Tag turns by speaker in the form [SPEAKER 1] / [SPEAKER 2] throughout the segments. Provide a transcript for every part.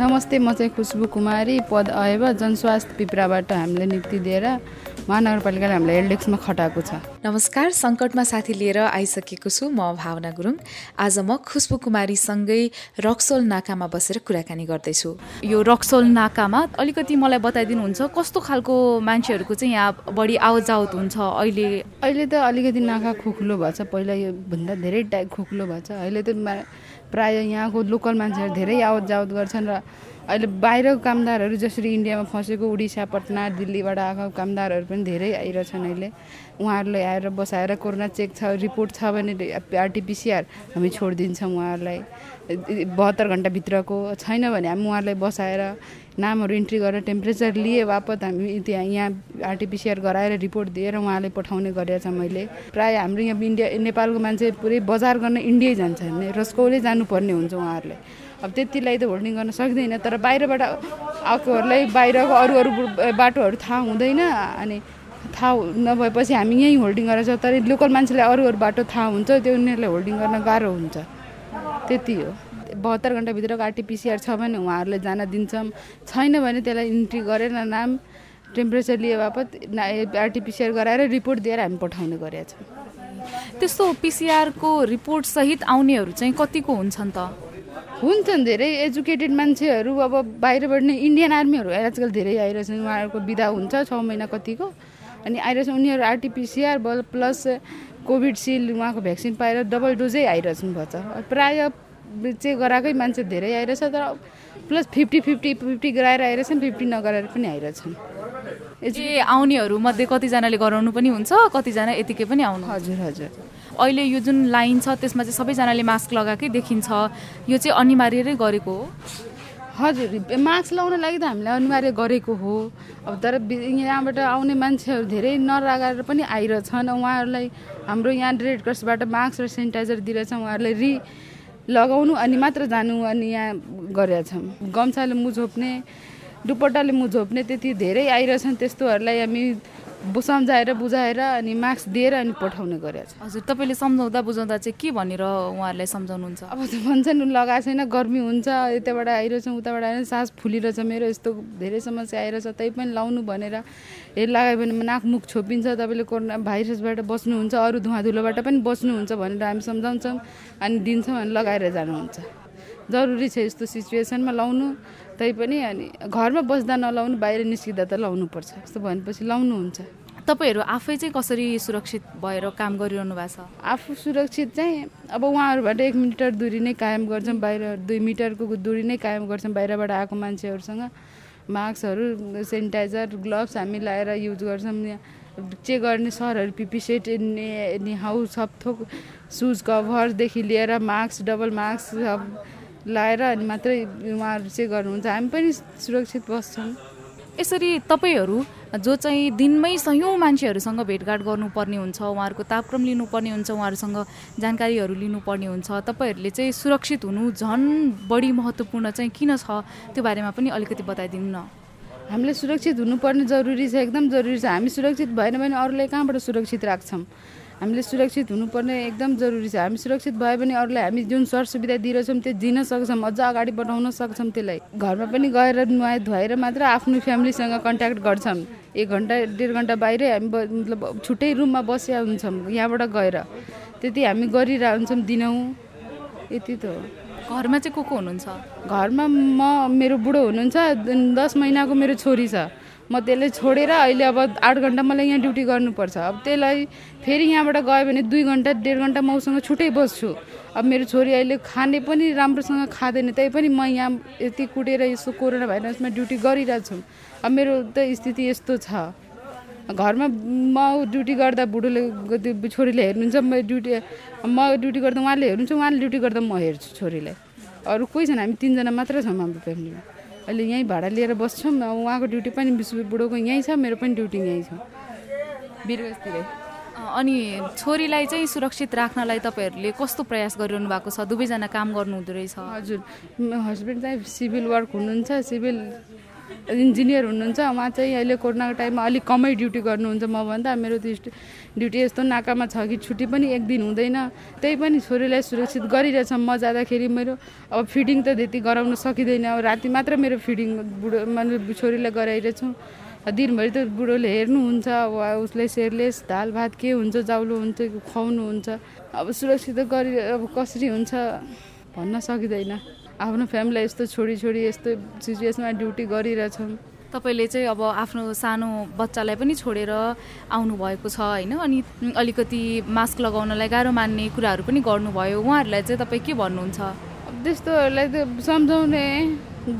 [SPEAKER 1] नमस्ते म चाहिँ खुसबु कुमारी पद आएब जनस्वास्थ्य पिप्राबाट हामीले नियुक्ति दिएर महानगरपालिकाले हामीलाई एलडेक्समा खटाएको छ।
[SPEAKER 2] नमस्कार सङ्कटमा साथी लिएर आइसकेको छु म भावना गुरुङ। आज म खुसबु कुमारीसँगै रक्सोल नाकामा बसेर कुराकानी गर्दैछु। यो रक्सोल नाकामा अलिकति मलाई बताइदिनुहुन्छ कस्तो खालको मान्छेहरूको चाहिँ यहाँ बढी आवत जावत हुन्छ अहिले?
[SPEAKER 1] अहिले त अलिकति नाका खोक्लो भएको छ पहिला योभन्दा धेरै टाइप खोक्लो भएको छ अहिले त प्रायः यहाँको लोकल मान्छेहरू धेरै आवत जावत गर्छन् र अहिले बाहिरको कामदारहरू जसरी इन्डियामा फँसेको उडिसा पटना दिल्लीबाट आएको कामदारहरू पनि धेरै आइरहेछन् अहिले। उहाँहरूलाई आएर बसाएर कोरोना चेक छ रिपोर्ट छ भने आरटिपिसिआर हामी छोडिदिन्छौँ उहाँहरूलाई। बहत्तर घन्टाभित्रको छैन भने हामी उहाँहरूलाई बसाएर नामहरू इन्ट्री गरेर टेम्परेचर लिए बापत हामी त्यहाँ यहाँ आरटिपिसिआर गराएर रिपोर्ट दिएर उहाँले पठाउने गरेछ मैले। प्रायः हाम्रो यहाँ इन्डिया नेपालको मान्छे पुरै बजार गर्न इन्डिया जान्छ रस्कौले जानुपर्ने हुन्छ उहाँहरूले। अब त्यतिलाई त होल्डिङ गर्न सक्दैन तर बाहिरबाट आएकोहरूलाई बाहिरको अरू अरू बाटोहरू थाहा हुँदैन अनि थाहा नभएपछि हामी यहीँ होल्डिङ गरेर तर लोकल मान्छेलाई अरू अरू बाटो थाहा हुन्छ त्यो उनीहरूलाई होल्डिङ गर्न गाह्रो हुन्छ। त्यति हो। बहत्तर घन्टाभित्रको आरटिपिसिआर छ भने उहाँहरूले जान दिन्छौँ छैन भने त्यसलाई इन्ट्री गरेर नाम टेम्परेचर लिए बापत आरटिपिसिआर गराएर रिपोर्ट दिएर हामी पठाउने गरेका छौँ।
[SPEAKER 2] त्यस्तो पिसिआरको रिपोर्ट सहित आउनेहरू चाहिँ कतिको हुन्छन् त?
[SPEAKER 1] हुन्छन् धेरै। एजुकेटेड मान्छेहरू अब बाहिरबाट नै इन्डियन आर्मीहरू आजकल धेरै आइरहेछन्। उहाँहरूको बिदा हुन्छ छ महिना कतिको। अनि आइरहेछ उनीहरू आरटिपिसिआर प्लस कोभिड सिल उहाँको भ्याक्सिन पाएर डबल डोजै आइरहेछन् भन्छ प्रायः चाहिँ गराएकै मान्छे धेरै आइरहेछ तर प्लस फिफ्टी फिफ्टी फिफ्टी गराएर आइरहेछन् फिफ्टी नगराएर पनि आइरहेछन्।
[SPEAKER 2] आउनेहरू मध्ये कतिजनाले गराउनु पनि हुन्छ कतिजना यतिकै पनि आउनु
[SPEAKER 1] हजुर हजुर।
[SPEAKER 2] अहिले यो जुन लाइन छ त्यसमा चाहिँ सबैजनाले मास्क लगाएकै देखिन्छ। यो चाहिँ अनिवार्य गरेको हो?
[SPEAKER 1] हजुर मास्क लाउन लागि त हामीले अनिवार्य गरेको हो। अब तर यहाँबाट आउने मान्छेहरू धेरै नलगाएर पनि आइरहेछन्। उहाँहरूलाई हाम्रो यहाँ रेड क्रसबाट मास्क र सेनिटाइजर दिइरहेछ उहाँहरूलाई रि लगाउनु अनि मात्र जानु अनि यहाँ गरेका छौँ। गम्छाले मुख छोप्ने दुपट्टाले मुख छोप्ने त्यति धेरै आइरहेछन् त्यस्तोहरूलाई हामी सम्झाएर बुझाएर अनि मार्क्स दिएर अनि पठाउने गरेको छ
[SPEAKER 2] हजुर तपाईँले सम्झाउँदा बुझाउँदा चाहिँ के भनेर उहाँहरूलाई सम्झाउनुहुन्छ?
[SPEAKER 1] अब त भन्छन् लगाएको छैन गर्मी हुन्छ यताबाट आइरहेछ उताबाट आएर सास फुलिरहेछ मेरो यस्तो धेरै समस्या आइरहेछ तै पनि लाउनु भनेर हेर लगायो भने नाक मुख छोपिन्छ तपाईँले कोरोना भाइरसबाट बस्नुहुन्छ अरू धुवाधुलोबाट पनि बस्नुहुन्छ भनेर हामी सम्झाउँछौँ अनि दिन्छौँ अनि लगाएर जानुहुन्छ। जरुरी छ यस्तो सिचुएसनमा लाउनु तैपनि अनि घरमा बस्दा नलाउनु बाहिर निस्किँदा त लाउनुपर्छ। यस्तो भनेपछि लाउनुहुन्छ।
[SPEAKER 2] तपाईँहरू आफै चाहिँ कसरी सुरक्षित भएर काम गरिरहनु भएको छ?
[SPEAKER 1] आफू सुरक्षित चाहिँ अब उहाँहरूबाट एक मिटर दूरी नै कायम गर्छौँ बाहिर दुई मिटरको दूरी नै कायम गर्छौँ बाहिरबाट आएको मान्छेहरूसँग। मास्कहरू सेनिटाइजर ग्लोभ्स हामी लाएर युज गर्छौँ। चेक गर्ने सरहरू पिपी सेट नि हाउ सब थोक सुज कभरदेखि लिएर मास्क डबल मास्क सब लगाएर अनि मात्रै उहाँहरू चाहिँ गर्नुहुन्छ। हामी पनि सुरक्षित बस्छौँ।
[SPEAKER 2] यसरी तपाईँहरू जो चाहिँ दिनमै सयौँ मान्छेहरूसँग भेटघाट गर्नुपर्ने हुन्छ उहाँहरूको तापक्रम लिनुपर्ने हुन्छ उहाँहरूसँग जानकारीहरू लिनुपर्ने हुन्छ तपाईँहरूले चाहिँ सुरक्षित हुनु झन् बढी महत्त्वपूर्ण चाहिँ किन छ? त्यो बारेमा पनि अलिकति बताइदिनु न।
[SPEAKER 1] हामीले सुरक्षित हुनुपर्ने जरुरी छ एकदम जरुरी छ। हामी सुरक्षित भएन भने अरूलाई कहाँबाट सुरक्षित राख्छौँ? हामीले सुरक्षित हुनुपर्ने एकदम जरुरी छ। हामी सुरक्षित भयो भने अरूलाई हामी जुन सरसुविधा दिइरहेछौँ त्यो दिन सक्छौँ अझ अगाडि बढाउन सक्छौँ त्यसलाई। घरमा पनि गएर नुहाइ धुवाएर मात्र आफ्नो फ्यामिलीसँग कन्ट्याक्ट गर्छौँ एक घन्टा डेढ घन्टा बाहिरै हामी मतलब छुट्टै रुममा बसिया हुन्छौँ यहाँबाट गएर। त्यति हामी गरिरहन्छौँ दिनौँ यति त
[SPEAKER 2] हो। घरमा चाहिँ को को हुनुहुन्छ?
[SPEAKER 1] घरमा म मेरो बुढो हुनुहुन्छ दस महिनाको मेरो छोरी छ। म त्यसलाई छोडेर अहिले अब आठ घन्टा मलाई यहाँ ड्युटी गर्नुपर्छ। अब त्यसलाई फेरि यहाँबाट गयो भने दुई घन्टा डेढ घन्टा म उसँग छुट्टै बस्छु। अब मेरो छोरी अहिले खाने पनि राम्रोसँग खाँदैन त्यही पनि म यहाँ यति कुटेर यसो कोरोना भाइरसमा ड्युटी गरिरहेको छु। अब मेरो त स्थिति यस्तो छ। घरमा म ड्युटी गर्दा बुढोले छोरीले हेर्नुहुन्छ म ड्युटी म ड्युटी गर्दा उहाँले हेर्नुहुन्छ उहाँले ड्युटी गर्दा म हेर्छु छोरीलाई। अरू कोही छैन हामी तिनजना मात्रै छौँ हाम्रो फ्यामिलीमा। अहिले यहीँ भाडा लिएर बस्छौँ उहाँको ड्युटी पनि विश्व बुढोको यहीँ छ मेरो पनि ड्युटी यहीँ छ। बिरगजतिरै
[SPEAKER 2] अनि छोरीलाई चाहिँ सुरक्षित राख्नलाई तपाईँहरूले कस्तो प्रयास गरिरहनु भएको छ? दुवैजना काम गर्नु हुँदो रहेछ।
[SPEAKER 1] हजुर हस्बेन्ड चाहिँ सिभिल वर्क हुनुहुन्छ सिभिल इन्जिनियर हुनुहुन्छ उहाँ चाहिँ अहिले कोरोनाको टाइममा अलिक कमै ड्युटी गर्नुहुन्छ मभन्दा। मेरो त्यो ड्युटी यस्तो नाकामा छ कि छुट्टी पनि एक दिन हुँदैन। त्यही पनि छोरीलाई सुरक्षित गरिरहेछ। म जाँदाखेरि मेरो अब फिडिङ त त्यति गराउन सकिँदैन। अब राति मात्र मेरो फिडिङ बुढो मैले छोरीलाई गराइरहेछु। दिनभरि त बुढोले हेर्नुहुन्छ। अब उसलाई सेरलेस दाल भात के हुन्छ जाउलो हुन्छ खुवाउनुहुन्छ अब सुरक्षित गरी अब कसरी हुन्छ भन्न सकिँदैन। आफ्नो फ्यामिलीलाई यस्तो छोडी छोडी यस्तो सिचुएसनमा ड्युटी गरिरहेछौँ
[SPEAKER 2] तपाईँले चाहिँ अब आफ्नो सानो बच्चालाई पनि छोडेर आउनुभएको छ होइन? अनि अलिकति मास्क लगाउनलाई गाह्रो मान्ने कुराहरू पनि गर्नुभयो। उहाँहरूलाई चाहिँ तपाईँ के भन्नुहुन्छ?
[SPEAKER 1] अब त्यस्तोहरूलाई त सम्झाउने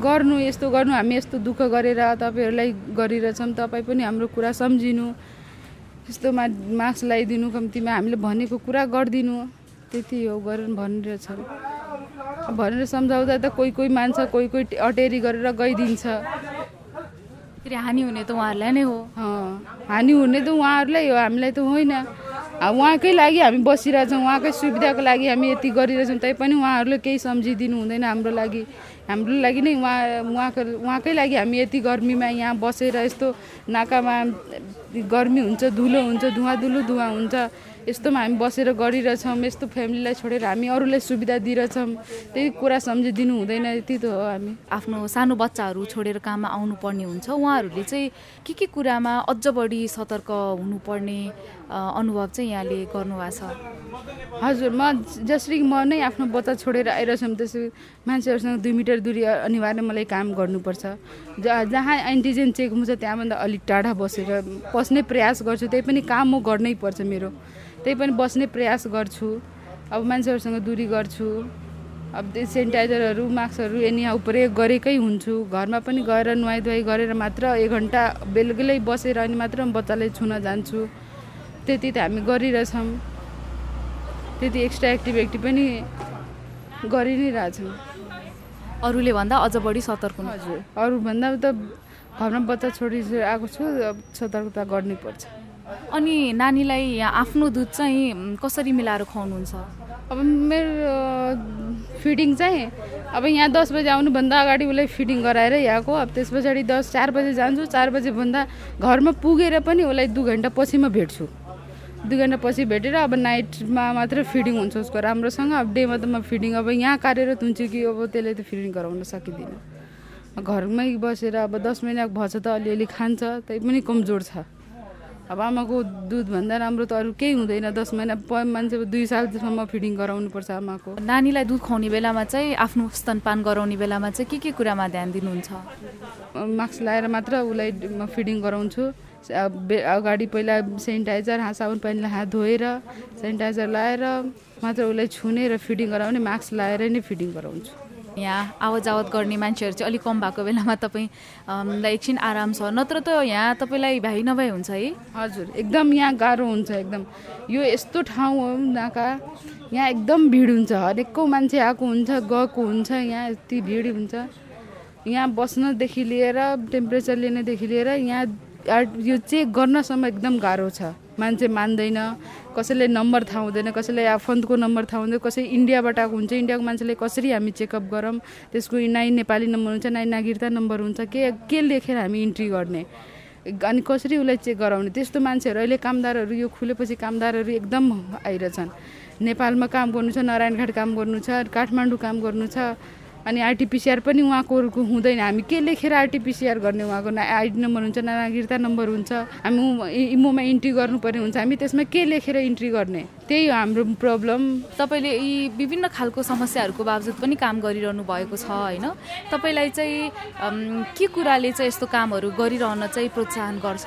[SPEAKER 1] गर्नु यस्तो गर्नु हामी यस्तो दुःख गरेर तपाईँहरूलाई गरिरहेछौँ। तपाईँ पनि हाम्रो कुरा सम्झिनु। यस्तोमा मास्क लगाइदिनु कम्तीमा हामीले भनेको कुरा गरिदिनु। त्यति हो गरेर भनिरहेछौँ। भनेर सम्झाउँदा त कोही कोही मान्छ कोही कोही अटेरी गरेर गइदिन्छ।
[SPEAKER 2] फेरि हानि हुने त उहाँहरूलाई नै हो।
[SPEAKER 1] हानि हुने त उहाँहरूलाई हो हामीलाई त होइन। उहाँकै लागि हामी बसिरहेछौँ उहाँकै सुविधाको लागि हामी यति गरिरहेछौँ तैपनि उहाँहरूले केही सम्झिदिनु हुँदैन हाम्रो लागि। हाम्रो लागि नै उहाँ उहाँको उहाँकै लागि हामी यति गर्मीमा यहाँ बसेर यस्तो नाकामा गर्मी हुन्छ धुलो हुन्छ धुवा धुलो धुवा हुन्छ। यस्तोमा हामी बसेर गरिरहेछौँ यस्तो फ्यामिलीलाई छोडेर हामी अरूलाई सुविधा दिइरहेछौँ। त्यही कुरा सम्झिदिनु हुँदैन यति त हो हामी।
[SPEAKER 2] आफ्नो सानो बच्चाहरू छोडेर काममा आउनुपर्ने हुन्छ। उहाँहरूले चाहिँ के के कुरामा अझ बढी सतर्क हुनुपर्ने अनुभव चाहिँ यहाँले गर्नुभएको छ?
[SPEAKER 1] हजुर म जसरी म नै आफ्नो बच्चा छोडेर आइरहेछौँ त्यसरी मान्छेहरूसँग दुई मिटर दुरी अनिवार्य मलाई काम गर्नुपर्छ। जहाँ एन्टिजेन चेक हुन्छ त्यहाँभन्दा अलिक टाढा बसेर बस्ने प्रयास गर्छु। त्यही पनि काम म गर्नै पर्छ मेरो। त्यही पनि बस्ने प्रयास गर्छु। अब मान्छेहरूसँग दुरी गर्छु। अब त्यो सेनिटाइजरहरू मास्कहरू एनिहाउ प्रयोग गरेकै हुन्छु। घरमा पनि गएर नुहाइ धुवाई गरेर मात्र एक घन्टा बेलुकै बसेर अनि मात्र बच्चालाई छुन जान्छु। त्यति त हामी गरिरहेछौँ। त्यति एक्स्ट्रा एक्टिभिटी पनि गरि नै रहेछौँ।
[SPEAKER 2] अरूले भन्दा अझ बढी सतर्क
[SPEAKER 1] हजुर। अरूभन्दा त घरमा बच्चा छोडी आएको छु सतर्कता गर्नै पर्छ।
[SPEAKER 2] अनि नानीलाई आफ्नो दुध चाहिँ कसरी मिलाएर खुवाउनुहुन्छ?
[SPEAKER 1] अब मेरो फिडिङ चाहिँ अब यहाँ दस बजी आउनुभन्दा अगाडि उसलाई फिडिङ गराएर यहाँको अब त्यस पछाडि दस चार बजी जान्छु चार बजीभन्दा घरमा पुगेर पनि उसलाई दुई घन्टा पछि म भेट्छु। दुई घन्टा पछि भेटेर अब नाइटमा मात्र फिडिङ हुन्छ उसको राम्रोसँग। अब डेमा त म फिडिङ अब यहाँ कार्यरत हुन्छु कि अब त्यसले त फिडिङ गराउन सकिँदिनँ। घरमै बसेर अब दस महिना भएछ त अलिअलि खान्छ त्यही पनि कमजोर छ। अब आमाको दुधभन्दा राम्रो त अरू केही हुँदैन। दस महिना मान्छे दुई सालसम्म फिडिङ गराउनुपर्छ आमाको।
[SPEAKER 2] नानीलाई दुध खुवाउने बेलामा चाहिँ आफ्नो स्तनपान गराउने बेलामा चाहिँ के के कुरामा ध्यान दिनुहुन्छ?
[SPEAKER 1] मास्क लगाएर मात्र उसलाई म फिडिङ गराउँछु। अगाडि पहिला सेनिटाइजर हात साबुन पानीले हात धोएर सेनिटाइजर लगाएर मात्र उसलाई छुने र फिडिङ गराउने मास्क लगाएर नै फिडिङ गराउँछु।
[SPEAKER 2] यहाँ आवत जावत गर्ने मान्छेहरू चाहिँ अलिक कम भएको बेलामा तपाईँलाई एकछिन आराम छ। नत्र त यहाँ तपाईँलाई भ्याइ नभए हुन्छ है?
[SPEAKER 1] हजुर एकदम यहाँ गाह्रो हुन्छ एकदम। यो यस्तो ठाउँ हो नाका यहाँ एकदम भिड हुन्छ। हरेकको मान्छे आएको हुन्छ गएको हुन्छ यहाँ यति भिड हुन्छ। यहाँ बस्नदेखि लिएर टेम्परेचर लिनेदेखि लिएर यहाँ यो चेक गर्नसम्म एकदम गाह्रो छ। मान्छे मान्दैन कसैले नम्बर थाहा हुँदैन कसैलाई आफन्तको नम्बर थाहा हुँदैन कसै इन्डियाबाट आएको हुन्छ इन्डियाको मान्छेले कसरी हामी चेकअप गरौँ? त्यसको नाइ नेपाली नम्बर हुन्छ नाइ नागरिकता नम्बर हुन्छ के के लेखेर हामी इन्ट्री गर्ने? अनि कसरी उसलाई चेक गराउने? त्यस्तो मान्छेहरू अहिले कामदारहरू यो खुलेपछि कामदारहरू एकदम आइरहेछन्। नेपालमा काम गर्नु छ नारायणघाट काम गर्नु छ काठमाडौँ काम गर्नु छ। अनि आरटिपिसिआर पनि उहाँको हुँदैन। हामी के लेखेर आरटिपिसिआर गर्ने उहाँको न आइडी नम्बर हुन्छ न नागरिकता नम्बर हुन्छ हामी इमोमा इन्ट्री गर्नुपर्ने हुन्छ। हामी त्यसमा के लेखेर इन्ट्री गर्ने? त्यही हो हाम्रो प्रब्लम।
[SPEAKER 2] तपाईँले यी विभिन्न खालको समस्याहरूको बावजुद पनि काम गरिरहनु भएको छ होइन? तपाईँलाई चाहिँ के कुराले चाहिँ यस्तो कामहरू गरिरहन चाहिँ प्रोत्साहन गर्छ?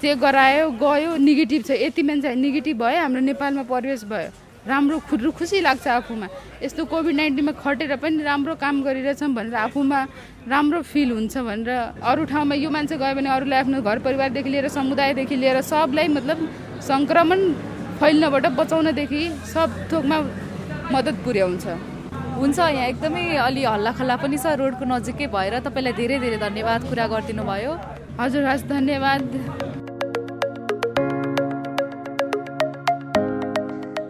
[SPEAKER 1] त्यो गरायो गयो नेगेटिभ छ। यति मान्छे नेगेटिभ भयो हाम्रो नेपालमा परिवेश भयो। राम्रो खुट्रु खुसी लाग्छ आफूमा। यस्तो कोभिड नाइन्टिनमा खटेर पनि राम्रो काम गरिरहेछौँ भनेर आफूमा राम्रो फिल हुन्छ भनेर अरू ठाउँमा यो मान्छे गयो भने अरूलाई आफ्नो घर परिवारदेखि लिएर समुदायदेखि लिएर सबलाई मतलब सङ्क्रमण फैल्नबाट बचाउनदेखि सब थोकमा मद्दत पुर्याउँछ।
[SPEAKER 2] हुन्छ यहाँ एकदमै अलि हल्लाखल्ला पनि छ। रोडको नजिकै भएर तपाईँलाई धेरै धेरै धन्यवाद कुरा गरिदिनु भयो
[SPEAKER 1] हजुर हस् धन्यवाद।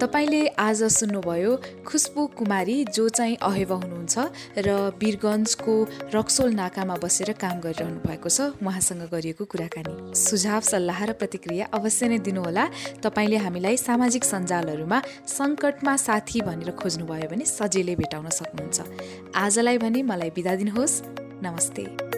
[SPEAKER 3] तपाईँले आज सुन्नुभयो खुसबु कुमारी जो चाहिँ अहेवा हुनुहुन्छ र वीरगन्जको रक्सोल नाकामा बसेर काम गरिरहनु भएको छ उहाँसँग गरिएको कुराकानी। सुझाव सल्लाह र प्रतिक्रिया अवश्य नै दिनुहोला। तपाईँले हामीलाई सामाजिक सञ्जालहरूमा सङ्कटमा साथी भनेर खोज्नुभयो भने सजिलै भेटाउन सक्नुहुन्छ। आजलाई भने मलाई बिदा दिनुहोस्। नमस्ते।